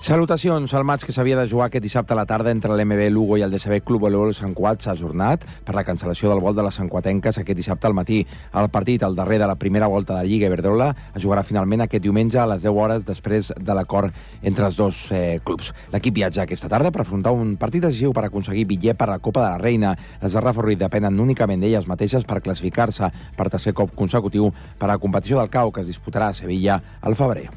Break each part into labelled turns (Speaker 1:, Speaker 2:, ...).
Speaker 1: Salutacions. El maig que s'havia de jugar aquest dissabte a la tarda entre l'MB Lugo i el DCB Club Voleibol Sant Cuat s'ha ajornat per la cancel·lació del vol de les Cuatenques aquest dissabte al matí. El partit, al darrer de la primera volta de la Lliga Iberdrola, es jugarà finalment aquest diumenge a les 10 hores després de l'acord entre els dos eh, clubs. L'equip viatja aquesta tarda per afrontar un partit decisiu per aconseguir bitllet per a la Copa de la Reina. Les de Rafa Ruiz depenen únicament d'elles mateixes per classificar-se per tercer cop consecutiu per a la competició del CAU que es disputarà a Sevilla al febrer.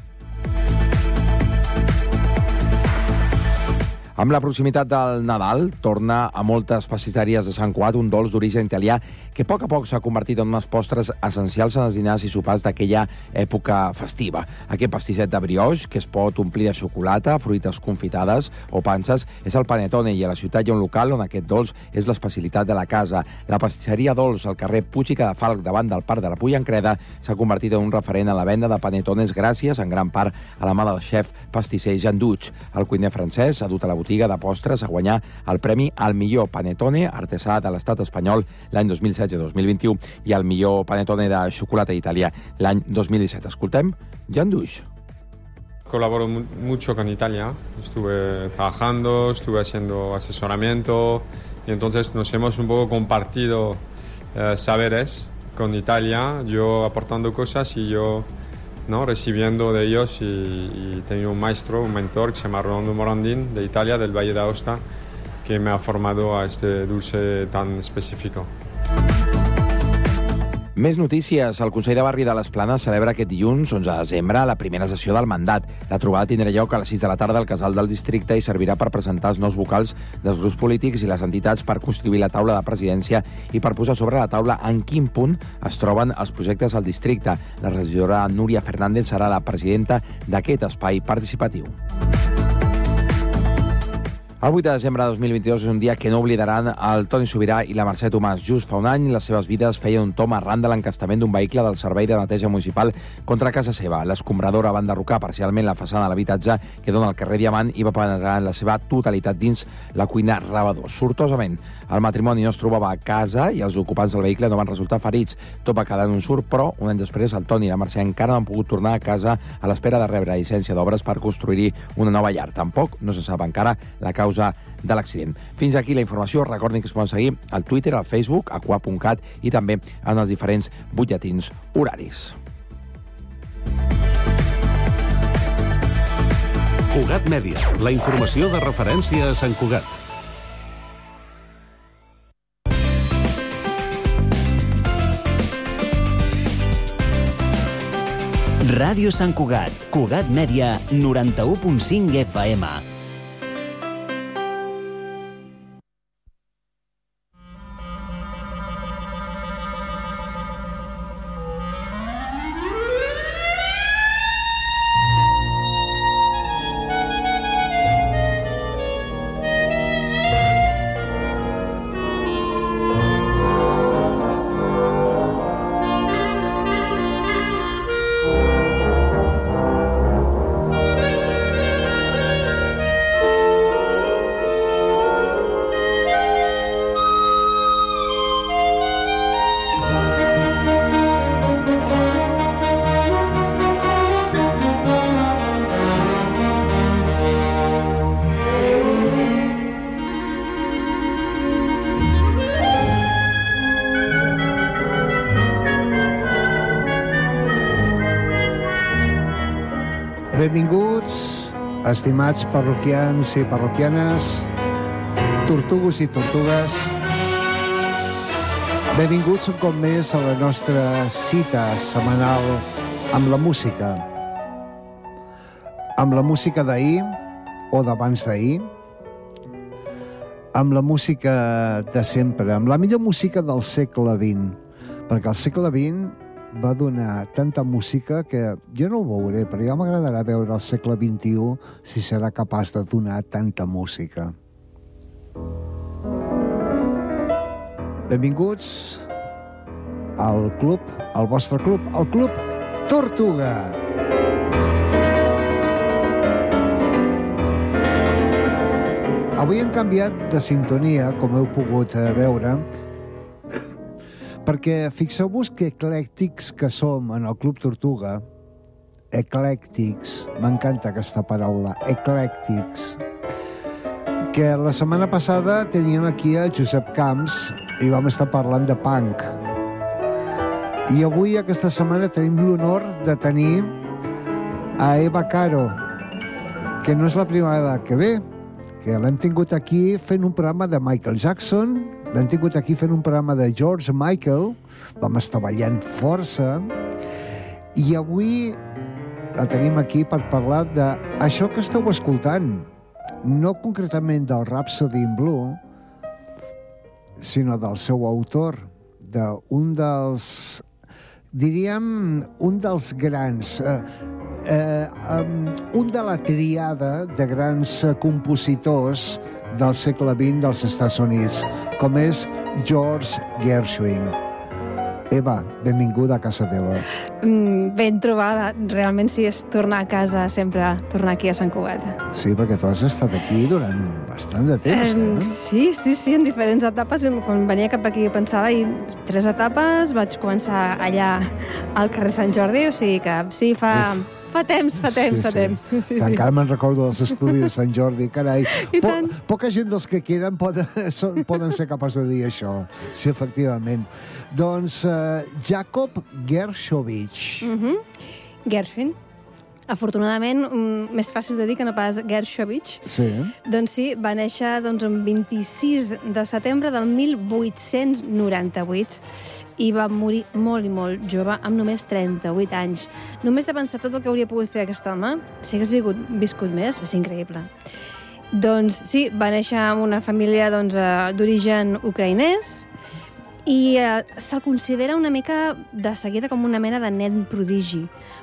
Speaker 1: Amb la proximitat del Nadal, torna a moltes pastisseries de Sant Cuat un dolç d'origen italià que a poc a poc s'ha convertit en unes postres essencials en els dinars i sopars d'aquella època festiva. Aquest pastisset de brioix, que es pot omplir de xocolata, fruites confitades o panses, és el Panetone i a la ciutat hi ha un local on aquest dolç és l'especialitat de la casa. La pastisseria Dolç al carrer Puig i Cadafalc davant del Parc de la Puyancreda s'ha convertit en un referent en la venda de panetones gràcies, en gran part, a la mà del xef pastisser Jean Duig. El cuiner francès ha dut a la botiga de postres a guanyar el premi al millor panetone artesà de l'estat espanyol l'any 2016-2021 i el millor panetone de xocolata italià l'any 2017. Escoltem Jan Duix.
Speaker 2: Colaboro mucho con Italia, estuve trabajando, estuve haciendo asesoramiento y entonces nos hemos un poco compartido eh, saberes con Italia, yo aportando cosas y yo ¿no? recibiendo de ellos y, y tenía un maestro, un mentor que se llama Rolando Morandin de Italia, del Valle de Aosta, que me ha formado a este dulce tan específico.
Speaker 1: Més notícies. El Consell de Barri de les Planes celebra aquest dilluns, 11 de desembre, la primera sessió del mandat. La trobada tindrà lloc a les 6 de la tarda al casal del districte i servirà per presentar els nous vocals dels grups polítics i les entitats per constituir la taula de presidència i per posar sobre la taula en quin punt es troben els projectes al districte. La regidora Núria Fernández serà la presidenta d'aquest espai participatiu. El 8 de desembre de 2022 és un dia que no oblidaran el Toni Sobirà i la Mercè Tomàs. Just fa un any, les seves vides feien un tom arran de l'encastament d'un vehicle del Servei de Neteja Municipal contra casa seva. L'escombradora va enderrocar parcialment la façana de l'habitatge que dona al carrer Diamant i va penetrar en la seva totalitat dins la cuina rebedor. Sortosament, el matrimoni no es trobava a casa i els ocupants del vehicle no van resultar ferits. Tot va quedar en un surt, però un any després el Toni i la Mercè encara no han pogut tornar a casa a l'espera de rebre llicència d'obres per construir una nova llar. Tampoc no se sap encara la causa causa de l'accident. Fins aquí la informació. Recordin que es poden seguir al Twitter, al Facebook, a qua.cat i també en els diferents butlletins horaris.
Speaker 3: Cugat Mèdia, la informació de referència a Sant Cugat.
Speaker 4: Ràdio Sant Cugat, Cugat Mèdia, 91.5 FM.
Speaker 5: Benvinguts, estimats parroquians i parroquianes, tortugos i tortugues. Benvinguts un cop més a la nostra cita setmanal amb la música. Amb la música d'ahir o d'abans d'ahir, amb la música de sempre, amb la millor música del segle XX, perquè el segle XX va donar tanta música que jo no ho veuré, però ja m'agradarà veure el segle XXI si serà capaç de donar tanta música. Benvinguts al club, al vostre club, al club Tortuga. Avui hem canviat de sintonia, com heu pogut eh, veure, perquè fixeu-vos que eclèctics que som en el Club Tortuga, eclèctics, m'encanta aquesta paraula, eclèctics, que la setmana passada teníem aquí a Josep Camps i vam estar parlant de punk. I avui, aquesta setmana, tenim l'honor de tenir a Eva Caro, que no és la primera vegada que ve, que l'hem tingut aquí fent un programa de Michael Jackson, l'hem tingut aquí fent un programa de George Michael, vam estar ballant força, i avui la tenim aquí per parlar d'això que esteu escoltant, no concretament del Rhapsody in Blue, sinó del seu autor, d'un dels, diríem, un dels grans, eh, eh, um, un de la triada de grans compositors del segle XX dels Estats Units, com és George Gershwin. Eva, benvinguda a casa teva.
Speaker 6: Mm, ben trobada. Realment sí, és tornar a casa sempre, tornar aquí a Sant Cugat.
Speaker 5: Sí, perquè tu has estat aquí durant bastant de temps,
Speaker 6: Em,
Speaker 5: eh?
Speaker 6: sí, sí, sí, en diferents etapes. Quan venia cap aquí pensava, i tres etapes, vaig començar allà al carrer Sant Jordi, o sigui que sí, fa, fa temps, fa temps, fa temps. Sí, sí, sí.
Speaker 5: encara me'n recordo dels estudis de Sant Jordi, carai. Po
Speaker 6: tant.
Speaker 5: poca gent dels que queden poden, poden ser capaços de dir això. Sí, efectivament. Doncs uh, Jacob Gershovich.
Speaker 6: Mm -hmm. Gershwin. Afortunadament, mm, més fàcil de dir que no pas Gershovich.
Speaker 5: Sí.
Speaker 6: Doncs sí, va néixer doncs, el 26 de setembre del 1898 i va morir molt i molt jove, amb només 38 anys. Només de pensar tot el que hauria pogut fer aquest home, si hagués viscut, viscut més, és increïble. Doncs sí, va néixer en una família doncs, eh, d'origen ucraïnès i eh, se'l considera una mica de seguida com una mena de nen prodigi,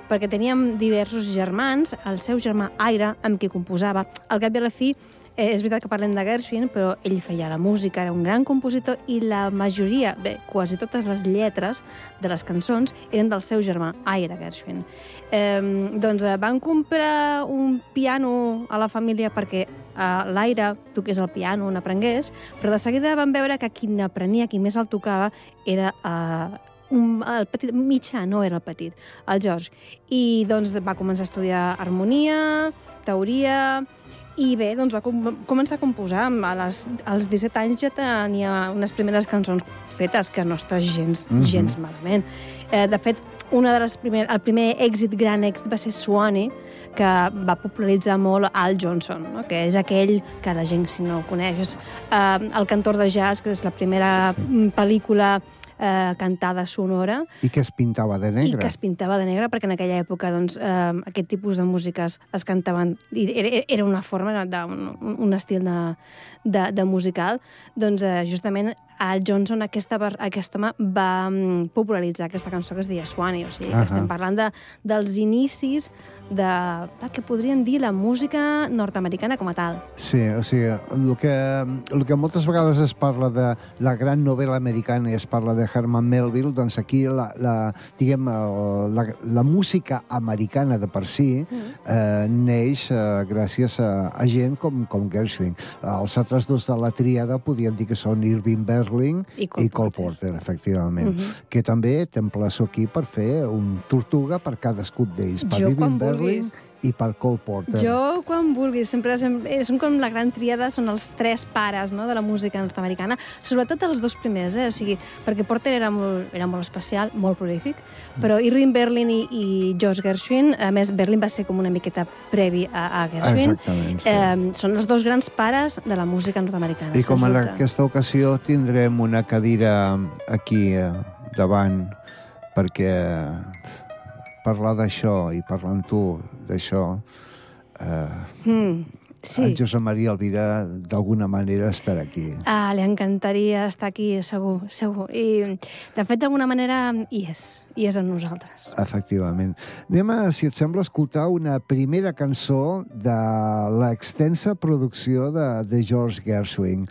Speaker 6: perquè teníem diversos germans, el seu germà Aire, amb qui composava. Al cap i a la fi, eh, és veritat que parlem de Gershwin, però ell feia la música, era un gran compositor i la majoria, bé, quasi totes les lletres de les cançons eren del seu germà, Aire Gershwin. Eh, doncs eh, van comprar un piano a la família perquè eh, l'Aire toqués el piano, n'aprengués, però de seguida van veure que qui n'aprenia, qui més el tocava, era eh, un, el petit, mitjà, no era el petit, el George. I doncs va començar a estudiar harmonia, teoria, i bé, doncs va com començar a composar. A les, als 17 anys ja tenia unes primeres cançons fetes, que no està gens, mm. -hmm. gens malament. Eh, de fet, una de les primer, el primer èxit, gran èxit, va ser Swanee, que va popularitzar molt Al Johnson, no? que és aquell que la gent, si no ho coneix, és eh, el cantor de jazz, que és la primera sí. pel·lícula eh, cantada sonora,
Speaker 5: I que es pintava de
Speaker 6: i
Speaker 5: negre.
Speaker 6: que es pintava de negre, perquè en aquella època doncs, eh, aquest tipus de músiques es cantaven, i era, era una forma, de, un, un estil de, de, de musical, doncs eh, justament Al Johnson, aquesta, aquest home, va mm, popularitzar aquesta cançó que es deia Swanee, o sigui, que
Speaker 5: Ahà.
Speaker 6: estem parlant de, dels inicis de, del que podríem dir la música nord-americana com a tal.
Speaker 5: Sí, o sigui, el que, el que moltes vegades es parla de la gran novel·la americana i es parla de Herman Melville, doncs aquí la, la, diguem, el- la, la música americana de per si eh, neix eh, gràcies a, a gent com, com Gershwin. Els altres dos de la tríada podríem dir que són Irving Berlin
Speaker 6: I
Speaker 5: i
Speaker 6: Cole
Speaker 5: Cole
Speaker 6: Porter.
Speaker 5: Porter, efectivament.
Speaker 6: Mhm.
Speaker 5: Que també t'emplaço aquí per fer un tortuga per cadascun d'ells, per
Speaker 6: Jo quan
Speaker 5: Berlin
Speaker 6: vulguis.
Speaker 5: I per Cole Porter.
Speaker 6: Jo, quan vulguis, sempre, sempre són com la gran tríada, són els tres pares no, de la música nord-americana, sobretot els dos primers, eh? o sigui, perquè Porter era molt, era molt especial, molt prolífic, però Irving Berlin i, i George Gershwin, a més, Berlin va ser com una miqueta previ a, a Gershwin,
Speaker 5: Exactament, sí.
Speaker 6: eh, són els dos grans pares de la música nord-americana.
Speaker 5: I com en aquesta ocasió tindrem una cadira aquí eh, davant perquè parlar d'això i parlar amb tu d'això eh,
Speaker 6: Mm, sí.
Speaker 5: en Josep Maria Alvira d'alguna manera estarà aquí.
Speaker 6: Ah, li encantaria estar aquí, segur, segur. I, de fet, d'alguna manera, hi és, hi és amb nosaltres.
Speaker 5: Efectivament. Anem a, si et sembla, escoltar una primera cançó de l'extensa producció de, de George Gershwin.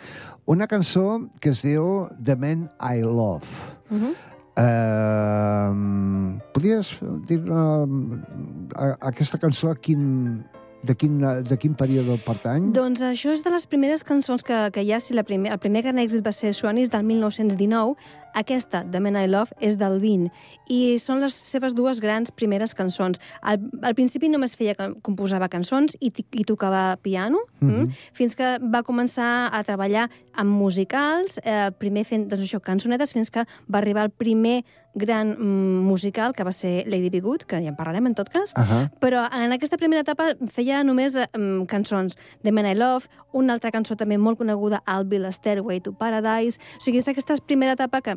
Speaker 5: Una cançó que es diu The Man I Love.
Speaker 6: Uh -huh.
Speaker 5: Uh, podries dir uh, aquesta cançó quin, de, quin, de quin període pertany?
Speaker 6: Doncs això és de les primeres cançons que, que hi ha. Si la primer, el primer gran èxit va ser Suanis del 1919, Aquesta, The Man I Love, és del 20 i són les seves dues grans primeres cançons. Al, al principi només feia que composava cançons i, i tocava piano, mm
Speaker 5: Mhm.
Speaker 6: -hmm. fins que va començar a treballar amb musicals, eh, primer fent doncs això, cançonetes, fins que va arribar el primer gran mm, musical, que va ser Lady Be Good, que ja en parlarem en tot cas,
Speaker 5: Uh -huh.
Speaker 6: però en aquesta primera etapa feia només mm, cançons de Man I Love, una altra cançó també molt coneguda, I'll Be the Stairway to Paradise. O sigui, és aquesta primera etapa que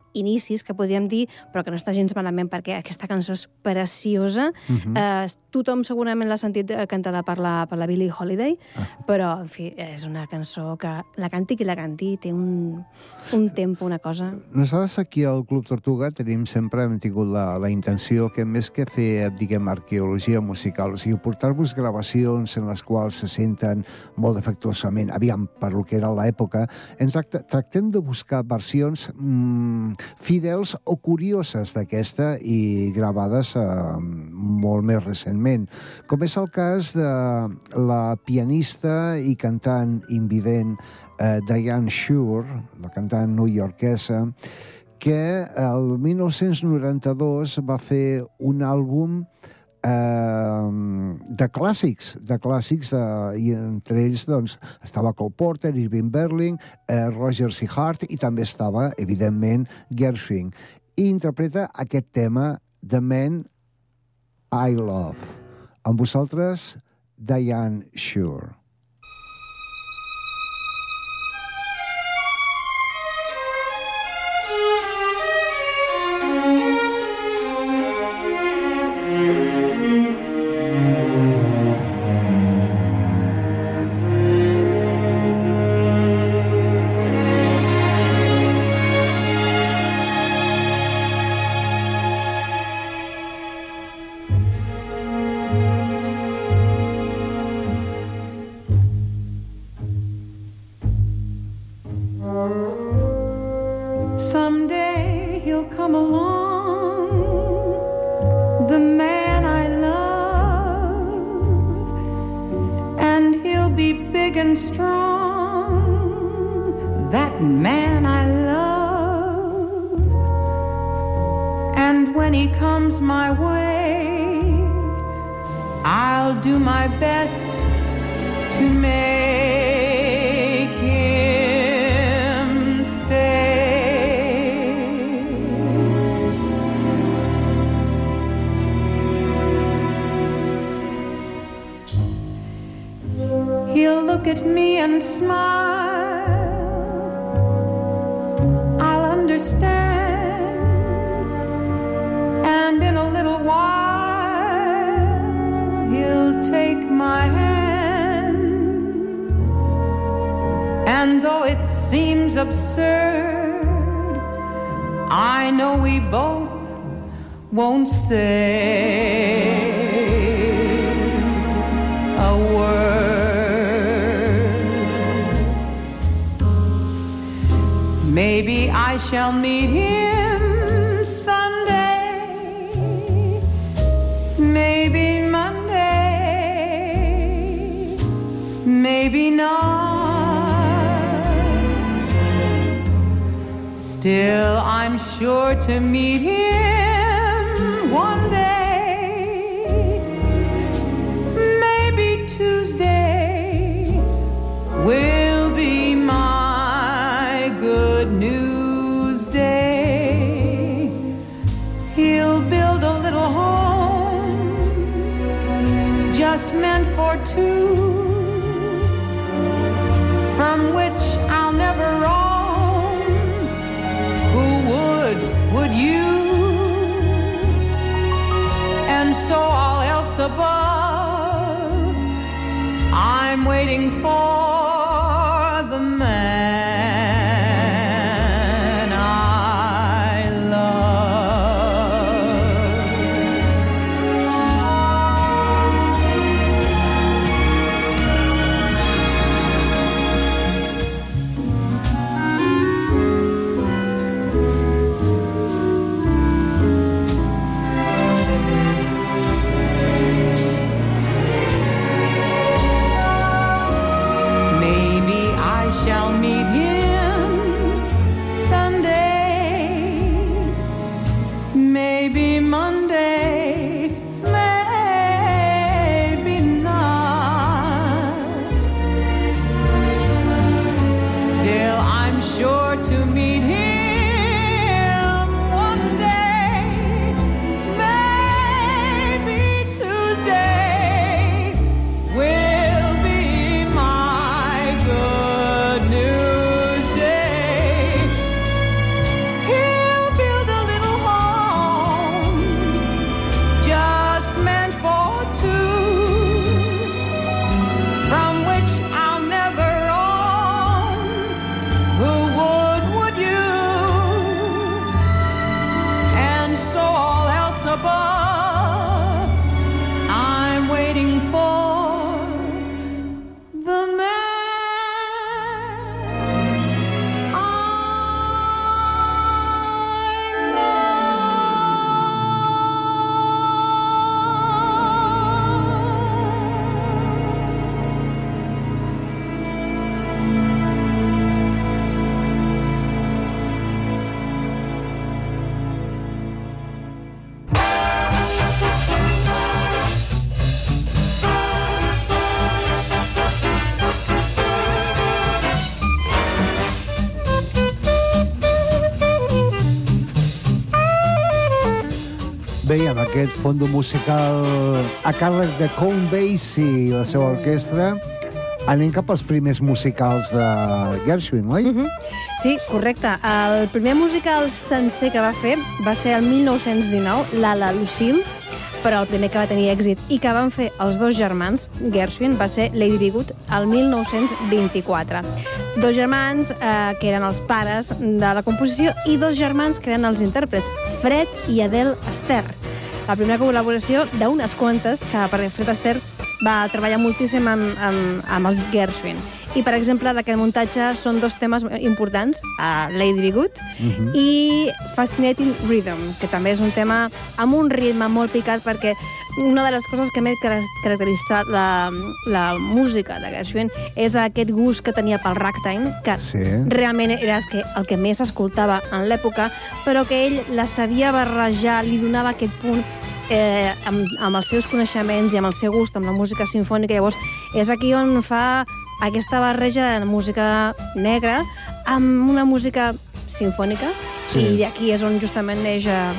Speaker 6: inicis, que podríem dir, però que no està gens malament perquè aquesta cançó és preciosa.
Speaker 5: Uh -huh.
Speaker 6: Eh, tothom segurament l'ha sentit eh, cantada per la, per la Billie Holiday,
Speaker 5: Ah.
Speaker 6: però, en fi, és una cançó que la canti qui la canti té un, un tempo, una cosa...
Speaker 5: Nosaltres aquí al Club Tortuga tenim sempre hem tingut la, la intenció que més que fer, diguem, arqueologia musical, o sigui, portar-vos gravacions en les quals se senten molt defectuosament, aviam, per lo que era l'època, ens tractem de buscar versions mm, fidels o curioses d'aquesta i gravades eh, molt més recentment, com és el cas de la pianista i cantant invident eh, Diane Shure, la cantant newyorkesa, que el 1992 va fer un àlbum de clàssics, de clàssics, de, i entre ells doncs, estava Cole Porter, Irving Berlin, eh, Roger C. Hart, i també estava, evidentment, Gershwin. I interpreta aquest tema, The Man I Love. Amb vosaltres, Diane Shure.
Speaker 7: And though it seems absurd, I know we both won't say a word. Maybe I shall meet him Still, I'm sure to meet him waiting for
Speaker 5: fondo musical a càrrec de Count Basie i la seva orquestra, anem cap als primers musicals de Gershwin, oi?
Speaker 6: Mhm. Sí, correcte. El primer musical sencer que va fer va ser el 1919, l'Ala Lucille, però el primer que va tenir èxit i que van fer els dos germans, Gershwin, va ser Lady Be Good, el 1924. Dos germans eh, que eren els pares de la composició i dos germans que eren els intèrprets, Fred i Adele Astaire. La primera col·laboració d'unes quantes que per Fred Astaire va treballar moltíssim amb, amb, amb els Gershwin. I, per exemple, d'aquest muntatge són dos temes importants, uh, Lady Be Good
Speaker 5: Mhm.
Speaker 6: i Fascinating Rhythm, que també és un tema amb un ritme molt picat perquè una de les coses que més car- caracteritza la, la música de Gershwin és aquest gust que tenia pel ragtime, que
Speaker 5: Sí.
Speaker 6: realment era el que, el que més escoltava en l'època, però que ell la sabia barrejar, li donava aquest punt eh, amb, amb els seus coneixements i amb el seu gust amb la música sinfònica. Llavors, és aquí on fa aquesta barreja de música negra amb una música sinfònica
Speaker 5: Sí.
Speaker 6: i aquí és on justament neix, eh,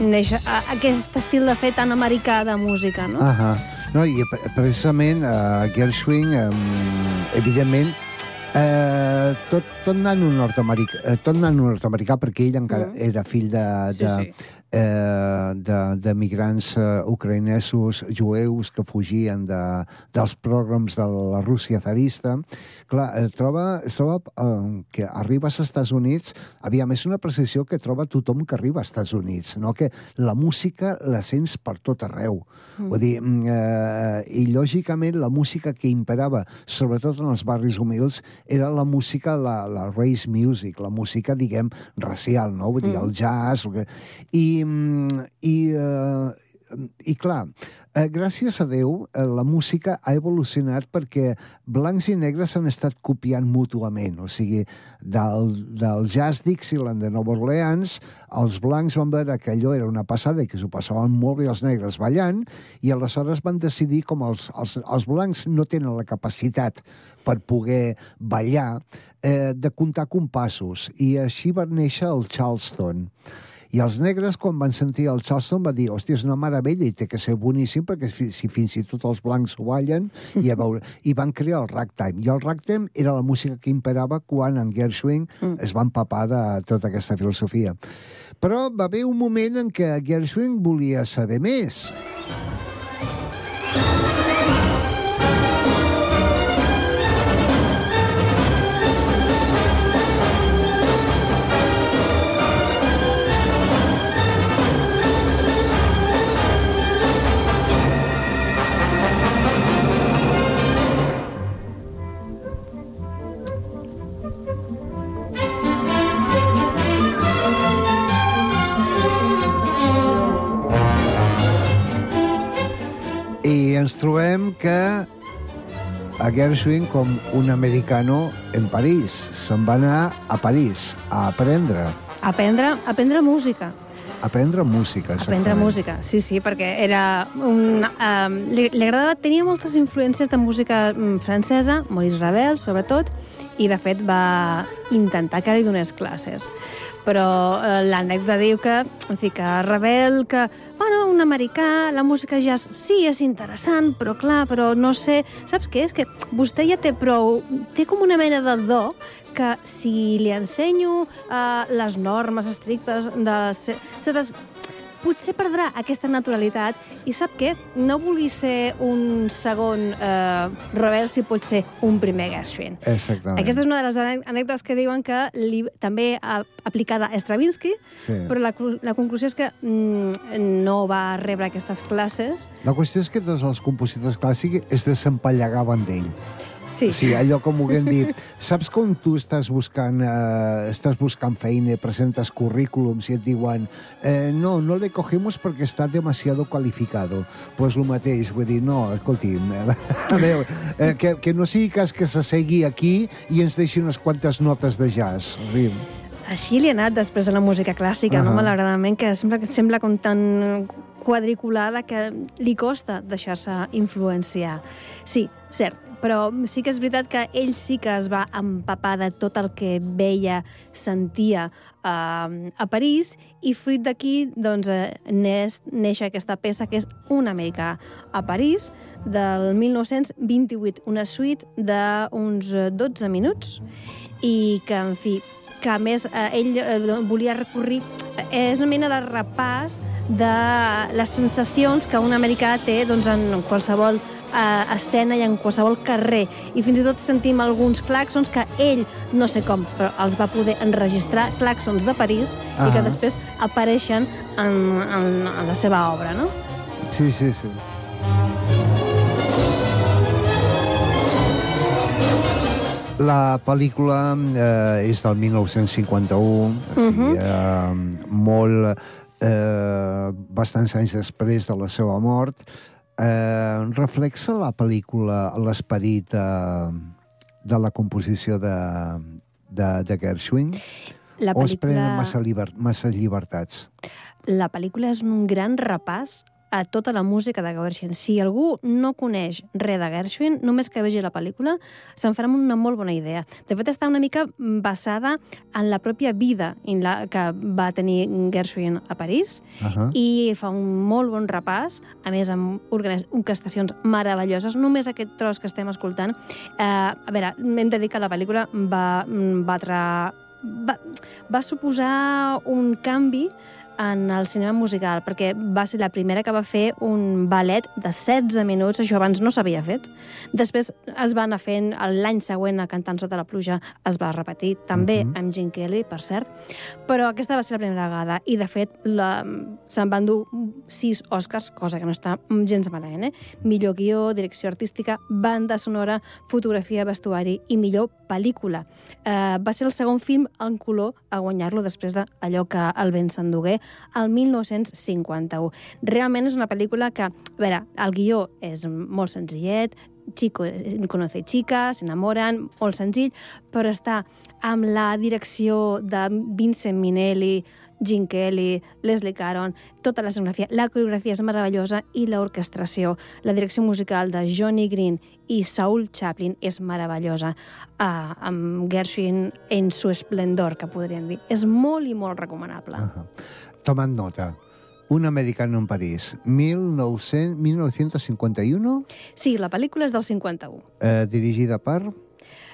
Speaker 6: neix eh, aquest estil de fer tan americà de música, no?
Speaker 5: Ahà. No, i pre- precisament uh, Gershwin, um, evidentment, eh, tot, tot nano nord-americà, eh, tot nano nord-americà perquè ell encara
Speaker 6: Mm.
Speaker 5: era fill de,
Speaker 6: Sí,
Speaker 5: de,
Speaker 6: sí.
Speaker 5: Eh, de, de migrants eh, ucraïnesos jueus que fugien de, dels programs de la Rússia zarista. Clar, eh, troba, troba eh, que arribes als Estats Units, aviam, és una precisió que troba tothom que arriba als Estats Units, no? que la música la sents per tot arreu. Mm. Vull dir, mm, eh, i lògicament la música que imperava, sobretot en els barris humils, era la música, la, la race music, la música, diguem, racial, no? Vull dir,
Speaker 6: Mm.
Speaker 5: el jazz... I, i, eh, i clar, eh, gràcies a Déu, eh, la música ha evolucionat perquè blancs i negres s'han estat copiant mútuament. O sigui, del, del jazz Dixieland de Nova Orleans, els blancs van veure que allò era una passada i que s'ho passaven molt bé els negres ballant, i aleshores van decidir, com els, els, els blancs no tenen la capacitat per poder ballar, eh, de comptar compassos. I així va néixer el Charleston. I els negres, quan van sentir el Charleston, va dir, hòstia, és una meravella i té que ser boníssim perquè fi, si fins i tot els blancs ho ballen, i, a veure, i van crear el ragtime. I el ragtime era la música que imperava quan en Gershwin
Speaker 6: Mm.
Speaker 5: es va empapar de tota aquesta filosofia. Però va haver un moment en què Gershwin volia saber més. Ens trobem que a Gershwin, com un americano en París, se'n va anar a París a aprendre,
Speaker 6: Aprendre, aprendre música.
Speaker 5: a aprendre música.
Speaker 6: Aprendre
Speaker 5: exactament.
Speaker 6: música, sí, sí, perquè era un... Um, li, li agradava, tenia moltes influències de música mm, francesa, Maurice Ravel, sobretot, i de fet va intentar que li donés classes. Però eh, l'anècdota diu que, en fi, que Ravel, que, bueno, un americà, la música jazz, sí, és interessant, però clar, però no sé... Saps què? És que vostè ja té prou... Té com una mena de do que si li ensenyo eh, les normes estrictes de certes potser perdrà aquesta naturalitat i sap què? No vulgui ser un segon eh, Ravel si pot ser un primer Gershwin.
Speaker 5: Exactament.
Speaker 6: Aquesta és una de les anè- anècdotes que diuen que li, també ha aplicada a Stravinsky,
Speaker 5: Sí.
Speaker 6: però la, la conclusió és que mm, no va rebre aquestes classes.
Speaker 5: La qüestió és que tots els compositors clàssics es desempallegaven d'ell.
Speaker 6: Sí,
Speaker 5: Sí, allò com ho haguem dit. Saps com tu estàs buscant, eh, estàs buscant feina, presentes currículums i et diuen eh, no, no le cogemos perquè està demasiado calificado. Pues lo mateix, vull dir, no, escolti'm, eh, a veure, eh, que, que no sigui cas que s'assegui aquí i ens deixi unes quantes notes de jazz. Riu.
Speaker 6: Així li ha anat després de la música clàssica, uh -huh. no? Malauradament, que sembla, que sembla com tan quadriculada que li costa deixar-se influenciar. Sí, cert, però sí que és veritat que ell sí que es va empapar de tot el que veia, sentia eh, a París i fruit d'aquí doncs, eh, neix, neix aquesta peça que és Un americà a París del 1928, una suite d'uns 12 minuts i que, en fi, que a més eh, ell eh, volia recorrir... Eh, és una mena de repàs de les sensacions que un americà té doncs, en qualsevol eh, escena i en qualsevol carrer. I fins i tot sentim alguns claxons que ell, no sé com, però els va poder enregistrar, claxons de París, ah. i que
Speaker 5: Ah.
Speaker 6: després apareixen en, en, en la seva obra, no?
Speaker 5: Sí, sí, sí. La pel·lícula eh, és del 1951, o sigui,
Speaker 6: Mhm.
Speaker 5: eh, molt... Eh, bastants anys després de la seva mort. Eh, reflexa la pel·lícula l'esperit eh, de la composició de, de, de Gershwin?
Speaker 6: La
Speaker 5: O es prenen
Speaker 6: pel·lícula,
Speaker 5: massa, lliber, massa llibertats?
Speaker 6: la pel·lícula és un gran repàs a tota la música de Gershwin. Si algú no coneix res de Gershwin, només que vegi la pel·lícula, se'n farà una molt bona idea. De fet, està una mica basada en la pròpia vida en la que va tenir Gershwin a París
Speaker 5: Uh -huh.
Speaker 6: i fa un molt bon repàs, a més amb orquestacions meravelloses. Només aquest tros que estem escoltant. Eh, a veure, hem de dir que la pel·lícula va mm, batre... Va, va suposar un canvi en el cinema musical, perquè va ser la primera que va fer un ballet de 16 minuts, això abans no s'havia fet. Després es va anar fent, l'any següent, a Cantant sota la pluja, es va repetir, també
Speaker 5: Mhm.
Speaker 6: amb Gene Kelly, per cert, però aquesta va ser la primera vegada, i de fet la, se'n van dur sis Oscars, cosa que no està gens malament, eh? Millor guió, direcció artística, banda sonora, fotografia, vestuari i millor pel·lícula. Eh, va ser el segon film en color a guanyar-lo després d'allò que el vent s'endugué el 1951. Realment és una pel·lícula que, a veure, el guió és molt senzillet, Chico conoce chica, s'enamoren, molt senzill, però està amb la direcció de Vincent Minelli, Gene Kelly, Leslie Caron, tota la escenografia, la coreografia és meravellosa i l'orquestració, la direcció musical de Johnny Green i Saul Chaplin és meravellosa, uh, amb Gershwin en su esplendor, que podríem dir. És molt i molt recomanable.
Speaker 5: Uh -huh. Tomad nota. Un americano en París, 1900, 1951,
Speaker 6: Sí, la pel·lícula és del 51.
Speaker 5: eh, dirigida per...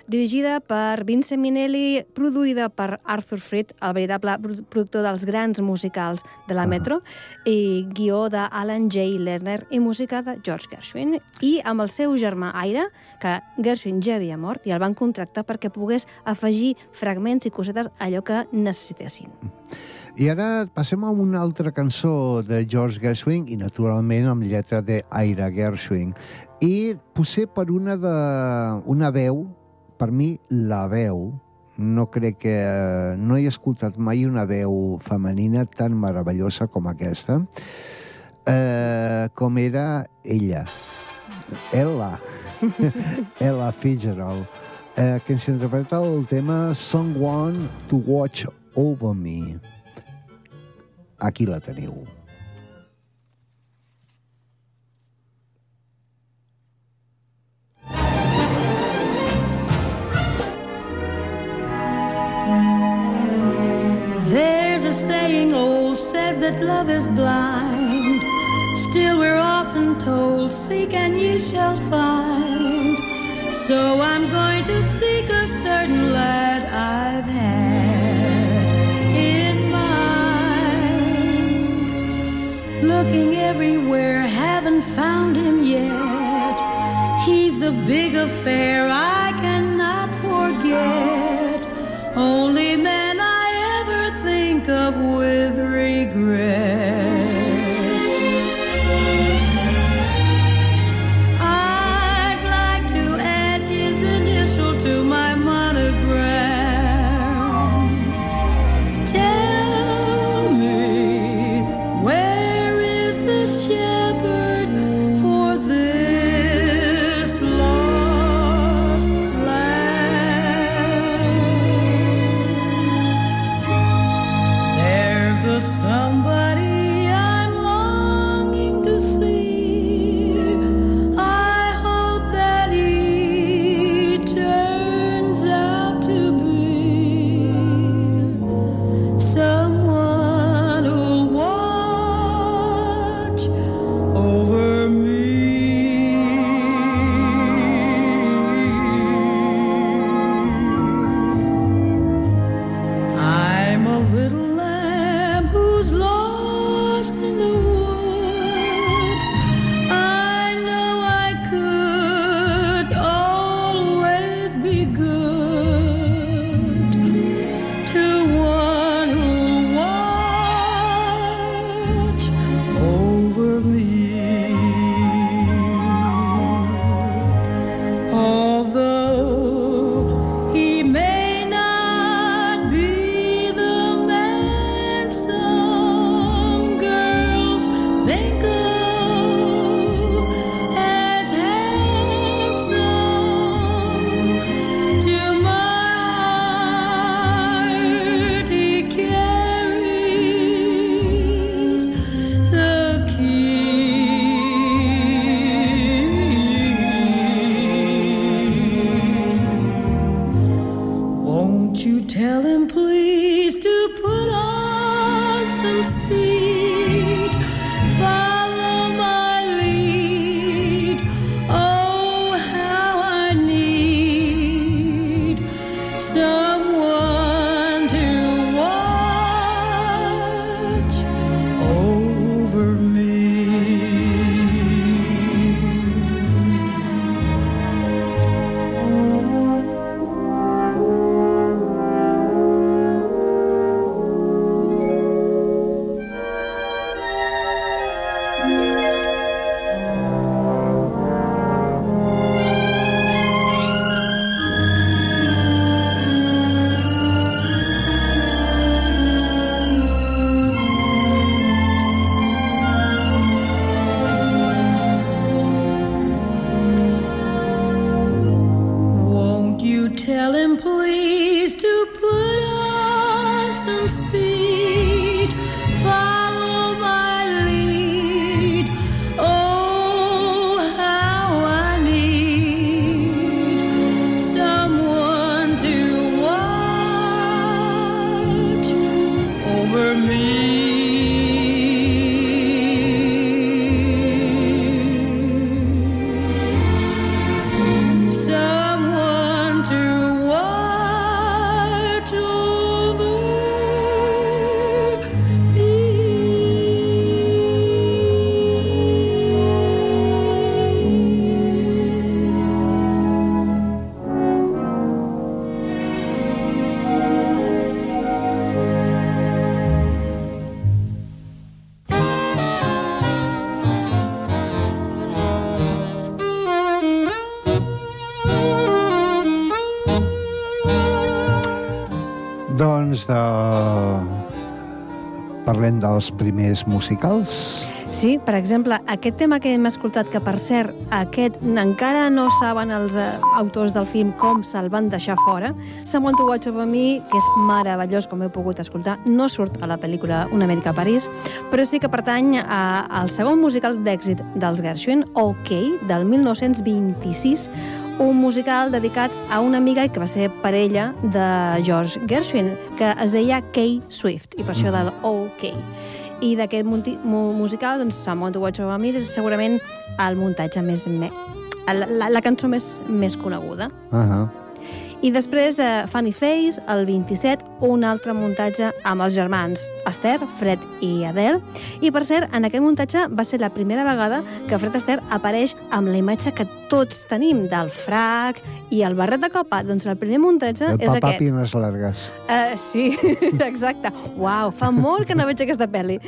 Speaker 6: dirigida per Vincent Minelli, produïda per Arthur Freed, el veritable produ- productor dels grans musicals de la
Speaker 5: Ah.
Speaker 6: Metro, i guió d'Alan J. Lerner i música de George Gershwin. I amb el seu germà Aire, que Gershwin ja havia mort, i el van contractar perquè pogués afegir fragments i cosetes allò que necessitessin.
Speaker 5: I ara passem a una altra cançó de George Gershwin i, naturalment, amb lletra de Gershwin. I potser per una de... una veu, per mi, la veu, no crec que... No he escoltat mai una veu femenina tan meravellosa com aquesta, eh, com era ella, Ella, Ella Fitzgerald, eh, que ens interpreta el tema Someone to Watch Over Me. Aquí la teniu.
Speaker 8: There's a saying old says that love is blind. Still, we're often told, Seek and ye shall find. So I'm going to seek a certain lad I've had in mind. Looking everywhere, haven't found him yet. He's the big affair I cannot forget. Only
Speaker 5: dels primers musicals.
Speaker 6: Sí, per exemple, aquest tema que hem escoltat, que per cert, aquest encara no saben els eh, autors del film com se'l van deixar fora, Someone to Watch Over Me, que és meravellós, com heu pogut escoltar, no surt a la pel·lícula Una Amèrica a París, però sí que pertany a- al segon musical d'èxit dels Gershwin, OK, del 1926, un musical dedicat a una amiga que va ser parella de George Gershwin, que es deia Kay Swift, i per això del OK. I d'aquest musical, doncs, Someone to Watch Over Me és segurament el muntatge més... Me... La, la, la cançó més, més coneguda.
Speaker 5: Uh -huh.
Speaker 6: I després, eh, Funny Face, el 27, un altre muntatge amb els germans Esther, Fred i Adele. I, per cert, en aquest muntatge va ser la primera vegada que Fred Astaire apareix amb la imatge que tots tenim del frac i el barret de copa. Doncs el primer muntatge
Speaker 5: El
Speaker 6: és
Speaker 5: papà
Speaker 6: aquest.
Speaker 5: Pines Largues.
Speaker 6: Uh, sí, exacte. Uau, fa molt que no veig aquesta pel·li.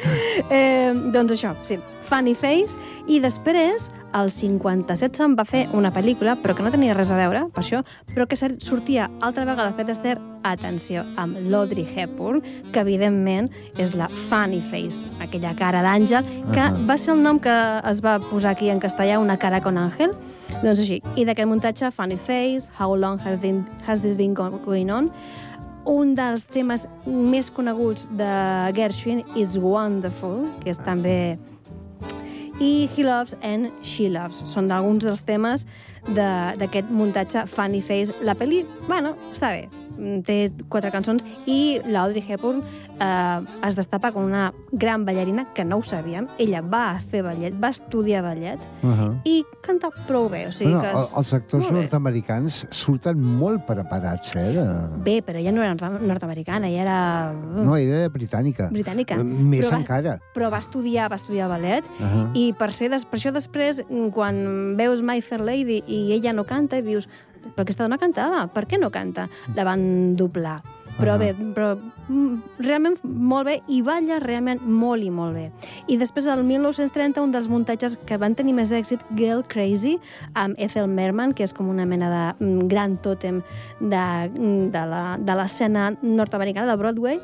Speaker 6: Eh, doncs això, sí, Funny Face, i després, el 57 se'n va fer una pel·lícula, però que no tenia res a veure, per això, però que sortia altra vegada Fred Astaire, atenció, amb l'Audrey Hepburn, que evidentment és la Funny Face, aquella cara d'àngel, que
Speaker 5: Ahà.
Speaker 6: va ser el nom que es va posar aquí en castellà, una cara con àngel, doncs així. I d'aquest muntatge, Funny Face, How Long Has, been, has This Been Go- Going On, un dels temes més coneguts de Gershwin is Wonderful, que és també... I He Loves and She Loves. Són alguns dels temes de- d'aquest muntatge Funny Face. La pel·li, bueno, està bé. Mm, Té quatre cançons i l'Audrey Hepburn eh, es destapa com una gran ballarina, que no ho sabíem. Ella va fer ballet, va estudiar ballet
Speaker 5: Uh -huh.
Speaker 6: i canta prou bé. O sigui
Speaker 5: bueno,
Speaker 6: que és...
Speaker 5: els actors nord-americans surten molt preparats, eh? De...
Speaker 6: Bé, però ella no era nord- nord-americana, ella era
Speaker 5: No, era britànica.
Speaker 6: britànica.
Speaker 5: Més
Speaker 6: Però va-
Speaker 5: encara.
Speaker 6: Però va estudiar, va estudiar ballet
Speaker 5: Uh -huh.
Speaker 6: I per, ser, des, per això després, mm, quan veus My Fair Lady i ella no canta, i dius, però aquesta dona cantava, per què no canta? La van doblar. Però
Speaker 5: Ah.
Speaker 6: bé, però mm, realment molt bé i balla realment molt i molt bé. I després, el 1930, un dels muntatges que van tenir més èxit, Girl Crazy, amb Ethel Merman, que és com una mena de mm, gran tòtem de, mm, de l'escena nord-americana de Broadway.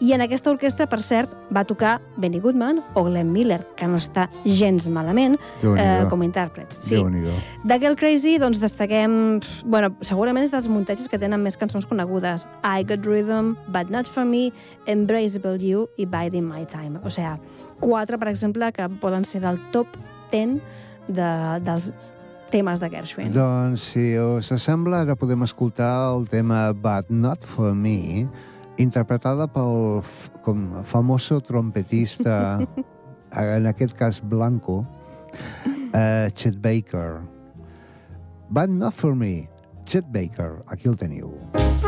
Speaker 6: I en aquesta orquestra, per cert, va tocar Benny Goodman o Glenn Miller, que no està gens malament eh, com a intèrprets. Sí. De Girl Crazy, doncs, destaquem... Bueno, segurament és dels muntatges que tenen més cançons conegudes. I Got Rhythm, But Not For Me, Embraceable You i Biding My Time. O sigui, quatre, per exemple, que poden ser del top 10 de, dels temes de Gershwin.
Speaker 5: Doncs, si us sembla, ara podem escoltar el tema But Not For Me interpretada pel com famoso trompetista, en aquest cas Blanco, uh, Chet Baker. But not for me. Chet Baker, aquí el teniu.
Speaker 8: They're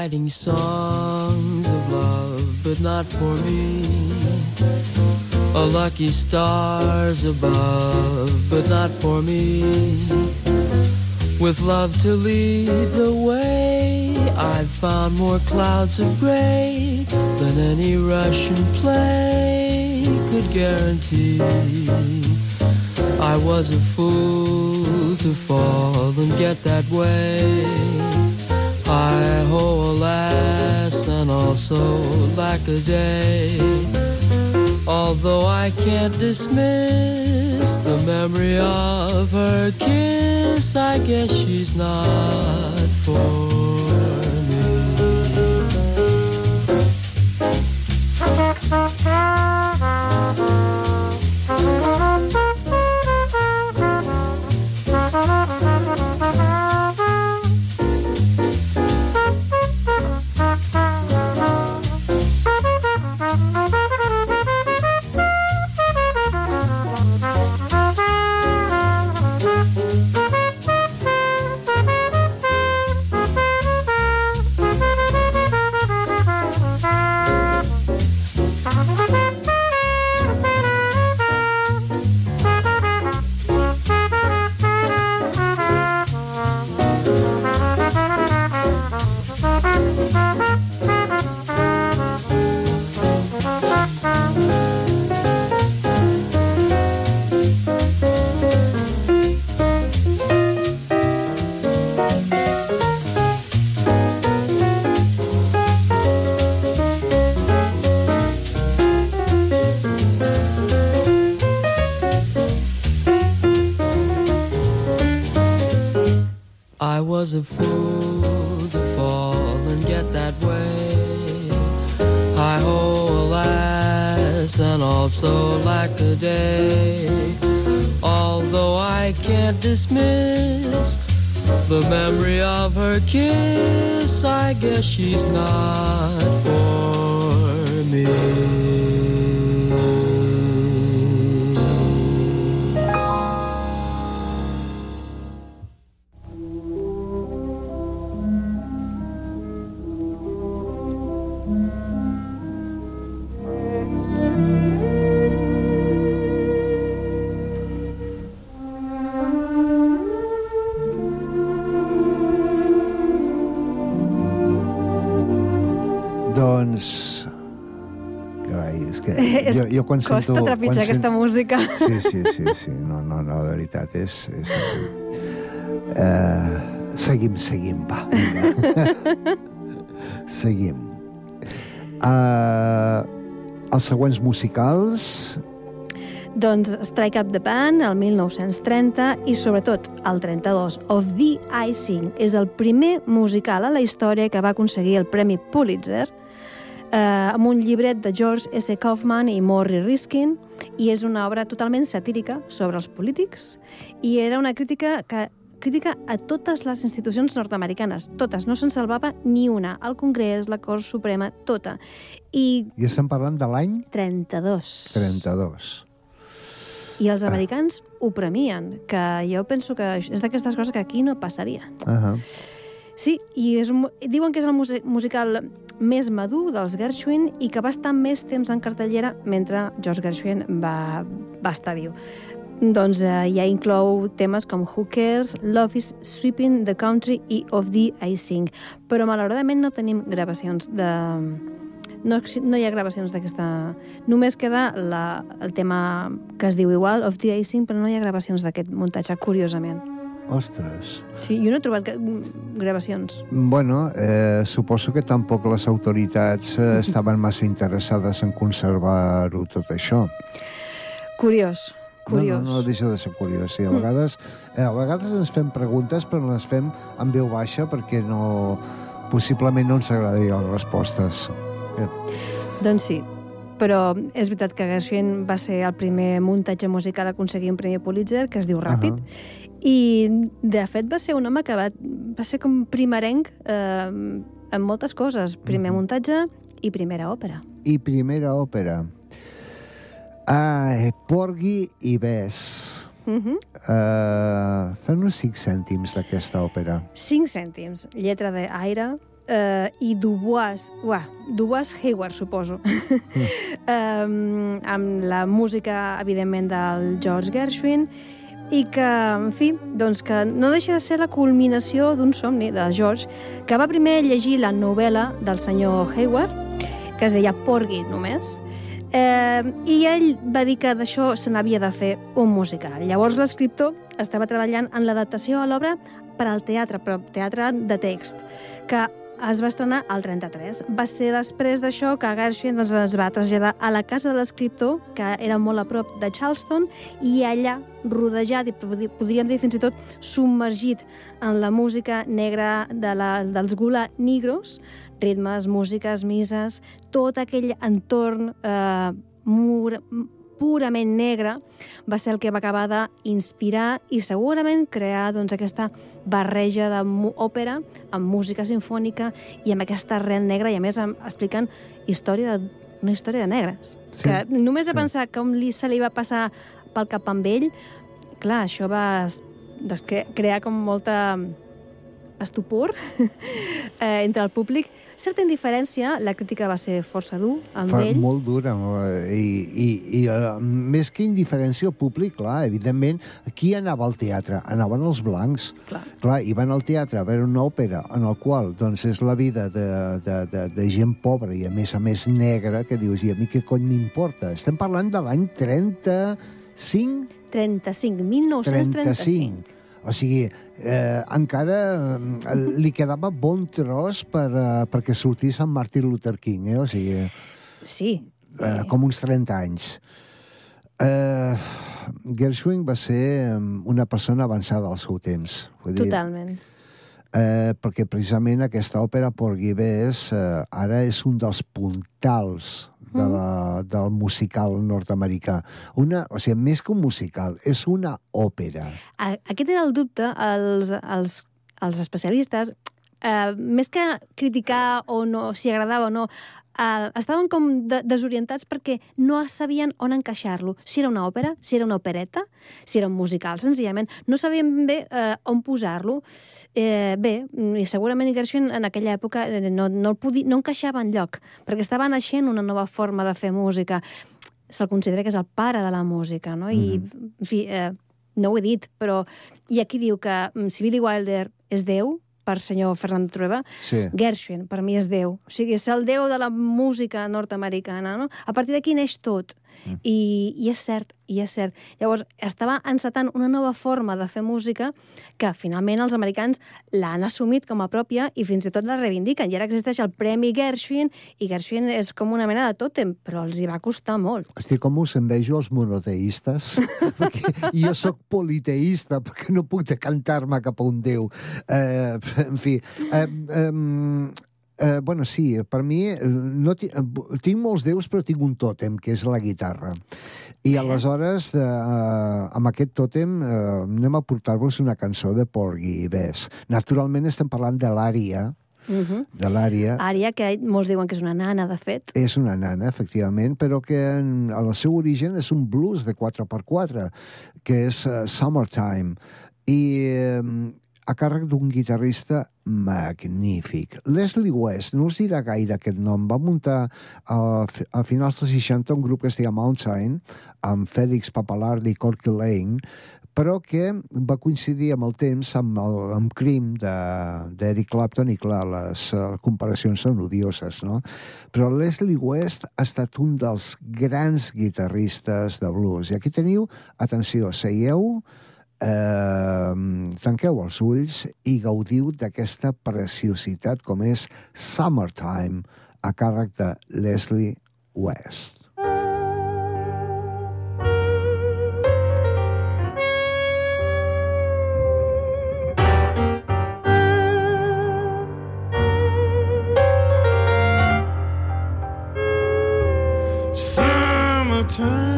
Speaker 8: writing songs of love, but not for me. A lucky stars above, but not for me. With love to lead the way, I've found more clouds of gray than any Russian play could guarantee. I was a fool to fall and get that way. I ho, alas, and also lack a day. Although I can't dismiss the memory of her kiss, I guess she's not for me. I can't dismiss the memory of her kiss, I guess she's not for me.
Speaker 5: Jo, quan
Speaker 6: Costa
Speaker 5: sento...
Speaker 6: trepitjar
Speaker 5: quan
Speaker 6: aquesta música.
Speaker 5: Sí, sí, sí, sí. No, no, no, de veritat, és... és... Uh, seguim, seguim, va. seguim. Uh, els següents musicals...
Speaker 6: Doncs Strike Up the Band, el 1930, i sobretot el 32, Of the Icing, és el primer musical a la història que va aconseguir el Premi Pulitzer, eh, amb un llibret de George S. Kaufman i Morrie Riskin, i és una obra totalment satírica sobre els polítics, i era una crítica que crítica a totes les institucions nord-americanes, totes, no se'n salvava ni una, el Congrés, la Cort Suprema, tota. I
Speaker 5: I estem parlant de l'any
Speaker 6: 32.
Speaker 5: 32.
Speaker 6: I els americans ho premien, que jo penso que és d'aquestes coses que aquí no passaria.
Speaker 5: Uh -huh.
Speaker 6: Sí, i és, diuen que és el musical més madur dels Gershwin i que va estar més temps en cartellera mentre George Gershwin va, va estar viu. Doncs eh, ja inclou temes com Who Cares, Love is Sweeping the Country i Of the I Sing. Però malauradament no tenim gravacions de... No, no hi ha gravacions d'aquesta... Només queda la, el tema que es diu igual, Of the I Sing, però no hi ha gravacions d'aquest muntatge, curiosament.
Speaker 5: Ostres.
Speaker 6: Sí, jo no he trobat gravacions.
Speaker 5: Bueno, eh, suposo que tampoc les autoritats eh, estaven massa interessades en conservar-ho tot això.
Speaker 6: Curiós, curiós.
Speaker 5: No, no, no deixa de ser curiós. Sí, a, vegades, eh, a vegades ens fem preguntes, però les fem en veu baixa perquè no, possiblement no ens agradin les respostes.
Speaker 6: Doncs sí, però és veritat que Gershwin va ser el primer muntatge musical a aconseguir un Premi Pulitzer, que es diu Ràpid, i de fet va ser un home que va, va ser com primerenc eh, en moltes coses. Primer
Speaker 5: Mhm.
Speaker 6: muntatge i primera òpera.
Speaker 5: I primera òpera. Ah, Porgy i Bess.
Speaker 6: Uh -huh.
Speaker 5: Uh, Fem-nos cinc cèntims d'aquesta òpera.
Speaker 6: 5 cèntims, lletra d'Aire, eh, i Dubois, uah, Dubois Hayward, suposo, um, amb la música, evidentment, del George Gershwin, i que, en fi, doncs que no deixa de ser la culminació d'un somni de George, que va primer llegir la novel·la del senyor Hayward, que es deia Porgy només, eh, i ell va dir que d'això se n'havia de fer un musical. Llavors l'escriptor estava treballant en l'adaptació a l'obra per al teatre, però teatre de text, que es va estrenar al 33. Va ser després d'això que Gershwin doncs, es va traslladar a la casa de l'escriptor, que era molt a prop de Charleston, i allà, rodejat i podríem dir fins i tot submergit en la música negra de la, dels Gula Negros, ritmes, músiques, mises, tot aquell entorn eh, mur, purament negre va ser el que va acabar d'inspirar i segurament crear doncs, aquesta barreja d'òpera amb música sinfònica i amb aquesta arrel negra i a més explicant història de, una història de negres.
Speaker 5: Sí,
Speaker 6: que només de
Speaker 5: sí.
Speaker 6: pensar com li, se li va passar pel cap amb ell, clar, això va crear com molta estupor eh, entre el públic. Certa indiferència, la crítica va ser força dur amb
Speaker 5: Fa
Speaker 6: ell.
Speaker 5: molt dura. eh, I, i, i uh, més que indiferència al públic, clar, evidentment, qui anava al teatre? Anaven els blancs.
Speaker 6: Clar.
Speaker 5: Clar, i van al teatre a veure una òpera en el qual doncs, és la vida de, de, de, de gent pobra i a més a més negra, que dius, i a mi què cony m'importa? Estem parlant de l'any 35?
Speaker 6: 35, 1935.
Speaker 5: 35. O sigui, eh, encara eh, li quedava bon tros per, eh, perquè sortís en Martin Luther King, eh? O sigui,
Speaker 6: Sí.
Speaker 5: eh, com uns 30 anys. Eh, Gershwin va ser eh, una persona avançada al seu temps. Vull dir,
Speaker 6: Totalment.
Speaker 5: eh, perquè precisament aquesta òpera Porgy Bess eh, ara és un dels puntals de la, del musical nord-americà. Una, o sigui, més que un musical, és una òpera.
Speaker 6: A- Aquest era el dubte, els, els, els especialistes, eh, més que criticar o no, si agradava o no, eh, estaven com de, desorientats perquè no sabien on encaixar-lo. Si era una òpera, si era una opereta, si era un musical, senzillament. No sabien bé eh, on posar-lo. Eh, bé, i segurament Gershwin en aquella època eh, no, no, el podia, no encaixava en lloc, perquè estava naixent una nova forma de fer música. Se'l considera que és el pare de la música, no? I, en fi, eh, no ho he dit, però... I aquí diu que mm, si Billy Wilder és Déu, per senyor Fernando Trueba,
Speaker 5: Sí.
Speaker 6: Gershwin, per mi, és Déu. O sigui, és el Déu de la música nord-americana, no? A partir d'aquí neix tot.
Speaker 5: Mm.
Speaker 6: I, I és cert, i és cert. Llavors, estava encetant una nova forma de fer música que finalment els americans l'han assumit com a pròpia i fins i tot la reivindiquen. I ara existeix el Premi Gershwin i Gershwin és com una mena de tòtem, però els hi va costar molt.
Speaker 5: Estic com us envejo els monoteistes, perquè jo sóc politeista, perquè no puc decantar-me cap a un déu. Eh, en fi, eh, eh, eh, bueno, sí, per mi eh, no eh, tinc molts déus, però tinc un tòtem, que és la guitarra. I aleshores, eh, amb aquest tòtem, eh, anem a portar-vos una cançó de Porgy i Bess. Naturalment estem parlant de l'ària,
Speaker 6: Uh -huh.
Speaker 5: de l'ària,
Speaker 6: Ària, que molts diuen que és una nana, de fet.
Speaker 5: és una nana, efectivament, però que en, en el seu origen és un blues de 4x4, que és uh, Summertime, i eh, a càrrec d'un guitarrista magnífic. Leslie West, no us dirà gaire aquest nom, va muntar a, a finals dels 60 un grup que es deia Mountain, amb Félix Papalardi i Corky Lane, però que va coincidir amb el temps amb el amb Cream de- d'Eric Clapton i, clar, les uh, comparacions són odioses, no? Però Leslie West ha estat un dels grans guitarristes de blues. I aquí teniu, atenció, seieu, eh, tanqueu els ulls i gaudiu d'aquesta preciositat com és Summertime, a càrrec de Leslie West.
Speaker 9: Summertime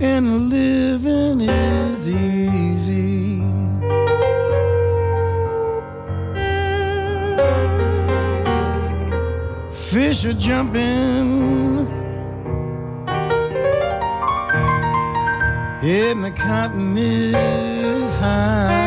Speaker 9: and living is easy. Fish are jumping and the cotton is high.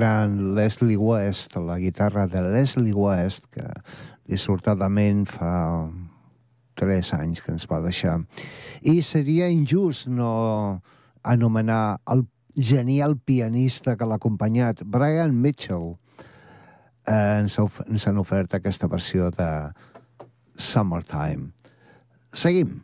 Speaker 5: Gran Leslie West, la guitarra de Leslie West, que dissortadament fa tres anys que ens va deixar. I seria injust no anomenar el genial pianista que l'ha acompanyat, Brian Mitchell. Eh, ens, of- ens han ofert aquesta versió de Summertime. Seguim.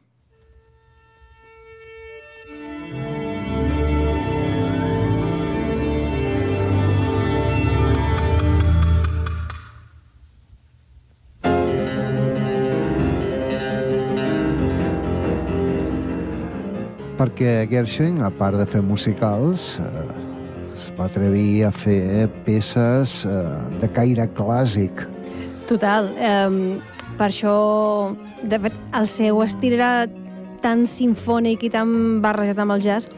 Speaker 5: Perquè Gershwin, a part de fer musicals, eh, es va atrevir a fer peces eh, de caire clàssic.
Speaker 6: Total. Eh, per això, de fet, el seu estil era tan sinfònic i tan barrejat amb el jazz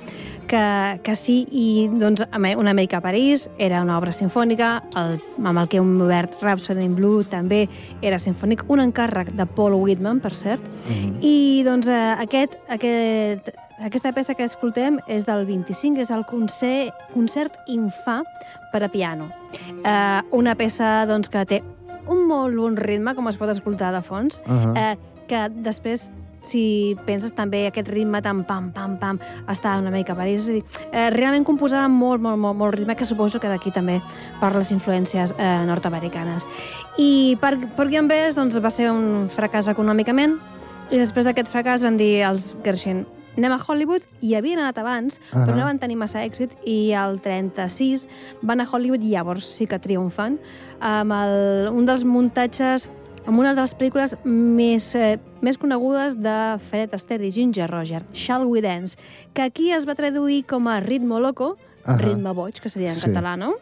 Speaker 6: que, que sí, i doncs Una Amèrica a París era una obra sinfònica, el, amb el que hem obert Rhapsody in Blue també era sinfònic, un encàrrec de Paul Whitman, per cert,
Speaker 5: Mhm.
Speaker 6: i doncs eh, aquest, aquest, aquesta peça que escoltem és del 25, és el concert, concert infà per a piano. Eh, una peça doncs, que té un molt bon ritme, com es pot escoltar de fons,
Speaker 5: Uh
Speaker 6: eh, que després si penses també aquest ritme tan pam, pam, pam, està una mica París. És a dir, eh, realment composava molt, molt, molt, molt ritme, que suposo que d'aquí també per les influències eh, nord-americanes. I per, per Guion Bess doncs, va ser un fracàs econòmicament, i després d'aquest fracàs van dir els Gershwin anem a Hollywood, i havien anat abans, uh -huh. però no van tenir massa èxit, i al 36 van a Hollywood i llavors sí que triomfan, amb el, un dels muntatges amb una de les pel·lícules més, eh, més conegudes de Fred Astaire i Ginger Roger, Shall We Dance, que aquí es va traduir com a Ritmo Loco,
Speaker 5: Ahà.
Speaker 6: Ritme Boig, que seria en
Speaker 5: Sí.
Speaker 6: català, no?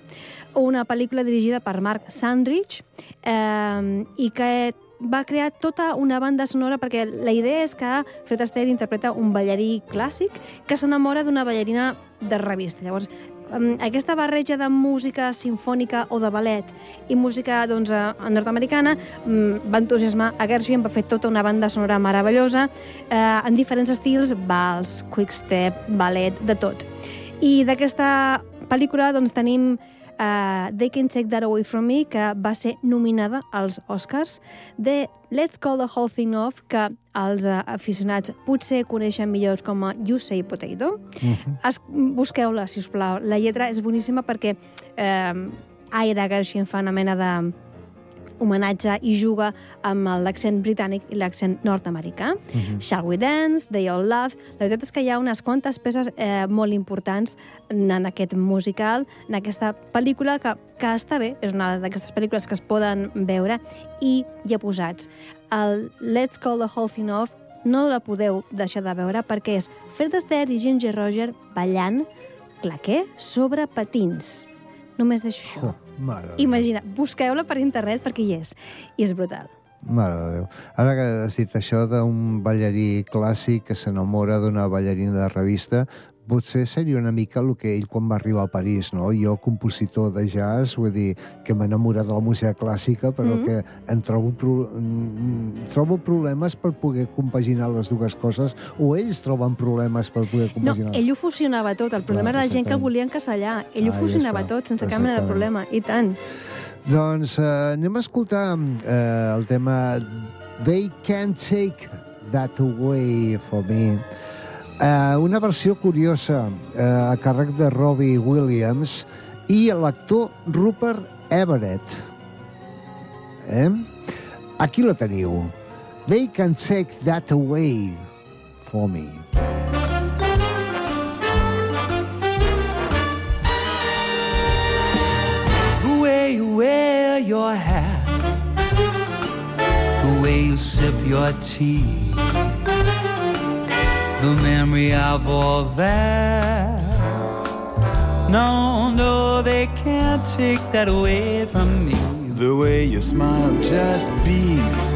Speaker 6: Una pel·lícula dirigida per Mark Sandrich eh, i que va crear tota una banda sonora perquè la idea és que Fred Astaire interpreta un ballarí clàssic que s'enamora d'una ballarina de revista. Llavors, aquesta barreja de música sinfònica o de ballet i música doncs, eh, nord-americana mm, va entusiasmar a Gershwin, va fer tota una banda sonora meravellosa eh, en diferents estils, vals, quickstep, ballet, de tot. I d'aquesta pel·lícula doncs, tenim uh, They Can Take That Away From Me, que va ser nominada als Oscars, de Let's Call the Whole Thing Off, que els uh, aficionats potser coneixen millor com a You Say Potato.
Speaker 5: Mhm.
Speaker 6: Es, busqueu-la, si us plau. La lletra és boníssima perquè eh, Ira Gershwin fa una mena de homenatge i juga amb l'accent britànic i l'accent nord-americà.
Speaker 5: Mhm.
Speaker 6: Shall We Dance, They All Love... La veritat és que hi ha unes quantes peces eh, molt importants en, en aquest musical, en aquesta pel·lícula que, que està bé, és una d'aquestes pel·lícules que es poden veure i hi ha posats. El Let's Call the Whole Thing Off no la podeu deixar de veure perquè és Fred Astaire i Ginger Roger ballant claqué sobre patins. Només deixo això.
Speaker 5: Oh, mare.
Speaker 6: Imagina, busqueu-la per internet perquè hi és. I és brutal.
Speaker 5: Mare de Déu. Ara que has dit això d'un ballarí clàssic que s'enamora d'una ballarina de revista, potser seria una mica el que ell quan va arribar a París, no? Jo, compositor de jazz, vull dir, que m'enamora de la música clàssica, però
Speaker 6: Mhm.
Speaker 5: que em trobo, pro mm, trobo problemes per poder compaginar les dues coses, o ells troben problemes per poder
Speaker 6: No,
Speaker 5: compaginar.
Speaker 6: ell ho fusionava tot. El problema
Speaker 5: Clar,
Speaker 6: era la gent que volia encasellar. Ell ho
Speaker 5: Ah, ja
Speaker 6: fusionava
Speaker 5: està.
Speaker 6: tot, sense cap mena de problema. I tant.
Speaker 5: Doncs eh, anem a escoltar eh, el tema They Can't Take That Away For Me. Eh, una versió curiosa eh, a càrrec de Robbie Williams i l'actor Rupert Everett. Eh? Aquí la teniu. They Can't Take That Away For Me.
Speaker 10: The way you wear your hat, the way you sip your tea, the memory of all that. No, no, they can't take that away from me.
Speaker 11: The way you smile just beams.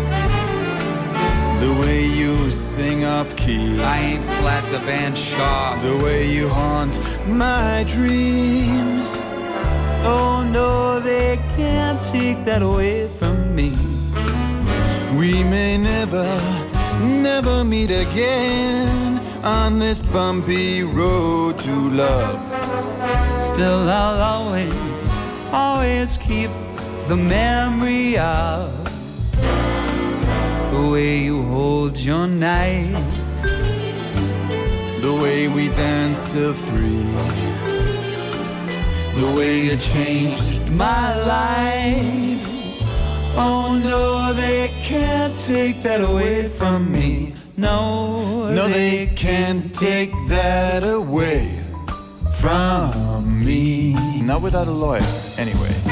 Speaker 11: The way you sing off key.
Speaker 10: I ain't flat, the band sharp.
Speaker 11: The way you haunt my dreams.
Speaker 10: Oh, no, they can't take that away from me.
Speaker 11: We may never, never meet again on this bumpy road to love.
Speaker 10: Still, I'll always
Speaker 7: always keep the memory of the way you hold your knife,
Speaker 11: The way we danced till three.
Speaker 7: the way you changed my life. Oh no, they can't take that away from me. No,
Speaker 11: No, they can't take that away from me. Not without a lawyer, anyway.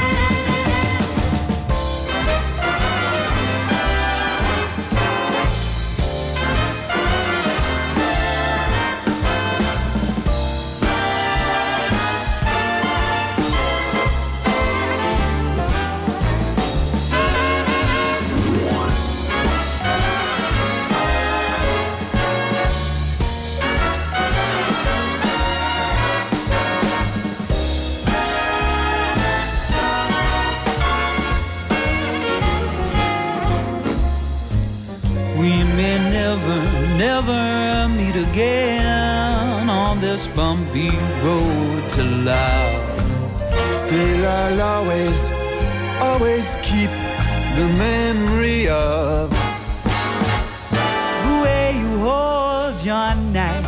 Speaker 7: Your knife,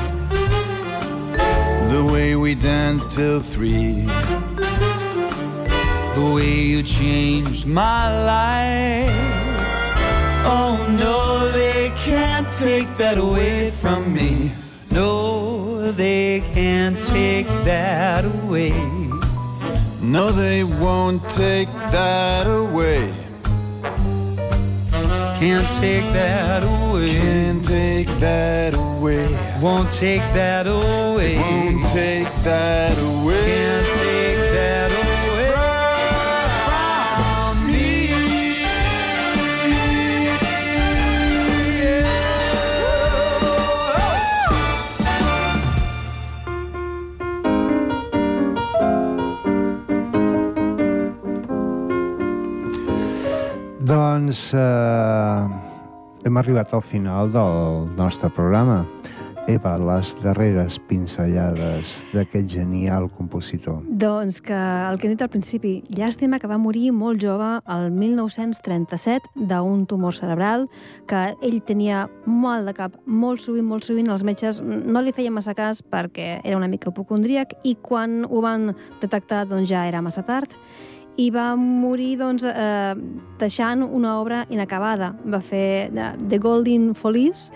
Speaker 11: the way we danced till three.
Speaker 7: the way you changed my life. Oh no, they can't take that away from me. No, they can't take that away.
Speaker 11: No, they won't take that away.
Speaker 7: Can't take that away.
Speaker 11: Can't take that away.
Speaker 7: Won't take that away.
Speaker 11: Won't take that away.
Speaker 7: Can't take that away from me.
Speaker 5: Doncs eh, hem arribat al final del nostre programa. Eva, les darreres pinzellades d'aquest genial compositor.
Speaker 6: Doncs que el que he dit al principi, llàstima que va morir molt jove el 1937 d'un tumor cerebral, que ell tenia mal de cap molt sovint, molt sovint els metges no li feien massa cas perquè era una mica hipocondríac i quan ho van detectar doncs ja era massa tard i va morir doncs, eh, deixant una obra inacabada. Va fer eh, The Golden Follies,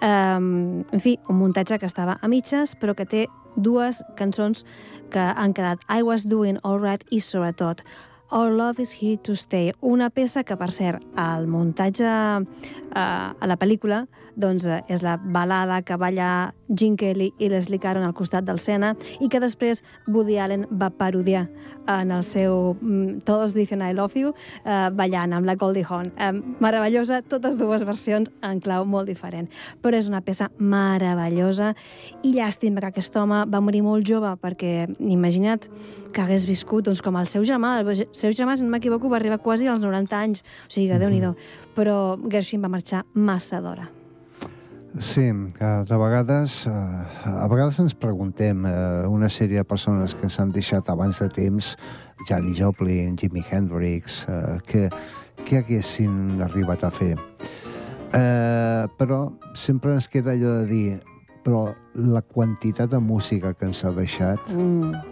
Speaker 6: eh, en fi, un muntatge que estava a mitges, però que té dues cançons que han quedat I Was Doing All Right i, sobretot, Our Love is Here to Stay, una peça que, per cert, al muntatge eh, a la pel·lícula doncs, eh, és la balada que balla Gene Kelly i Leslie Caron al costat del Sena i que després Woody Allen va parodiar en el seu mm, Todos dicen I love you, eh, ballant amb la Goldie Hawn. Eh, meravellosa, totes dues versions en clau molt diferent. Però és una peça meravellosa i llàstima que aquest home va morir molt jove perquè, imagina't, que hagués viscut doncs, com el seu germà. El seu germà, si no m'equivoco, va arribar quasi als 90 anys. O sigui que, mm -hmm. déu-n'hi-do. Però Gershwin va marxar massa d'hora.
Speaker 5: Sí, de vegades, eh, a vegades ens preguntem, eh, una sèrie de persones que s'han deixat abans de temps, Janis Joplin, Jimi Hendrix, eh, que, què haguessin arribat a fer. Però sempre ens queda allò de dir, però la quantitat de música que ens ha deixat
Speaker 6: Mm.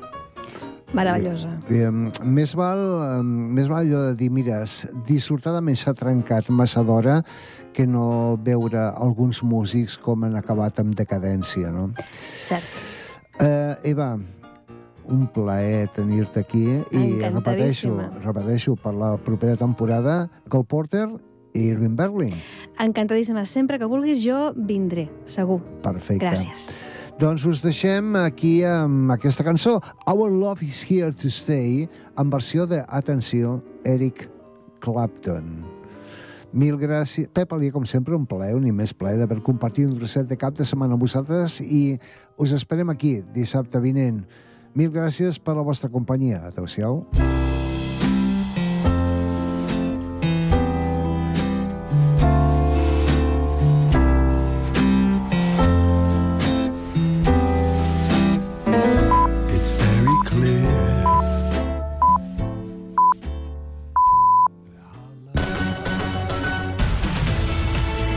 Speaker 6: Meravellosa.
Speaker 5: Eh, més, val, eh, més val allò de dir, mira, dissortadament s'ha trencat massa d'hora que no veure alguns músics com han acabat amb decadència, no?
Speaker 6: Cert.
Speaker 5: Eh, Eva, un plaer tenir-te aquí i repeteixo, repeteixo per la propera temporada Cole Porter i Irving Berlin.
Speaker 6: Encantadíssima. Sempre que vulguis jo vindré, segur.
Speaker 5: Perfecte.
Speaker 6: Gràcies.
Speaker 5: Doncs us deixem aquí amb aquesta cançó, Our Love is Here to Stay, en versió de, atenció, Eric Clapton. Mil gràcies. Pep Alier, com sempre, un plaer, un immens plaer d'haver compartit un trosset de cap de setmana amb vosaltres i us esperem aquí dissabte vinent. Mil gràcies per la vostra companyia. Adéu-siau.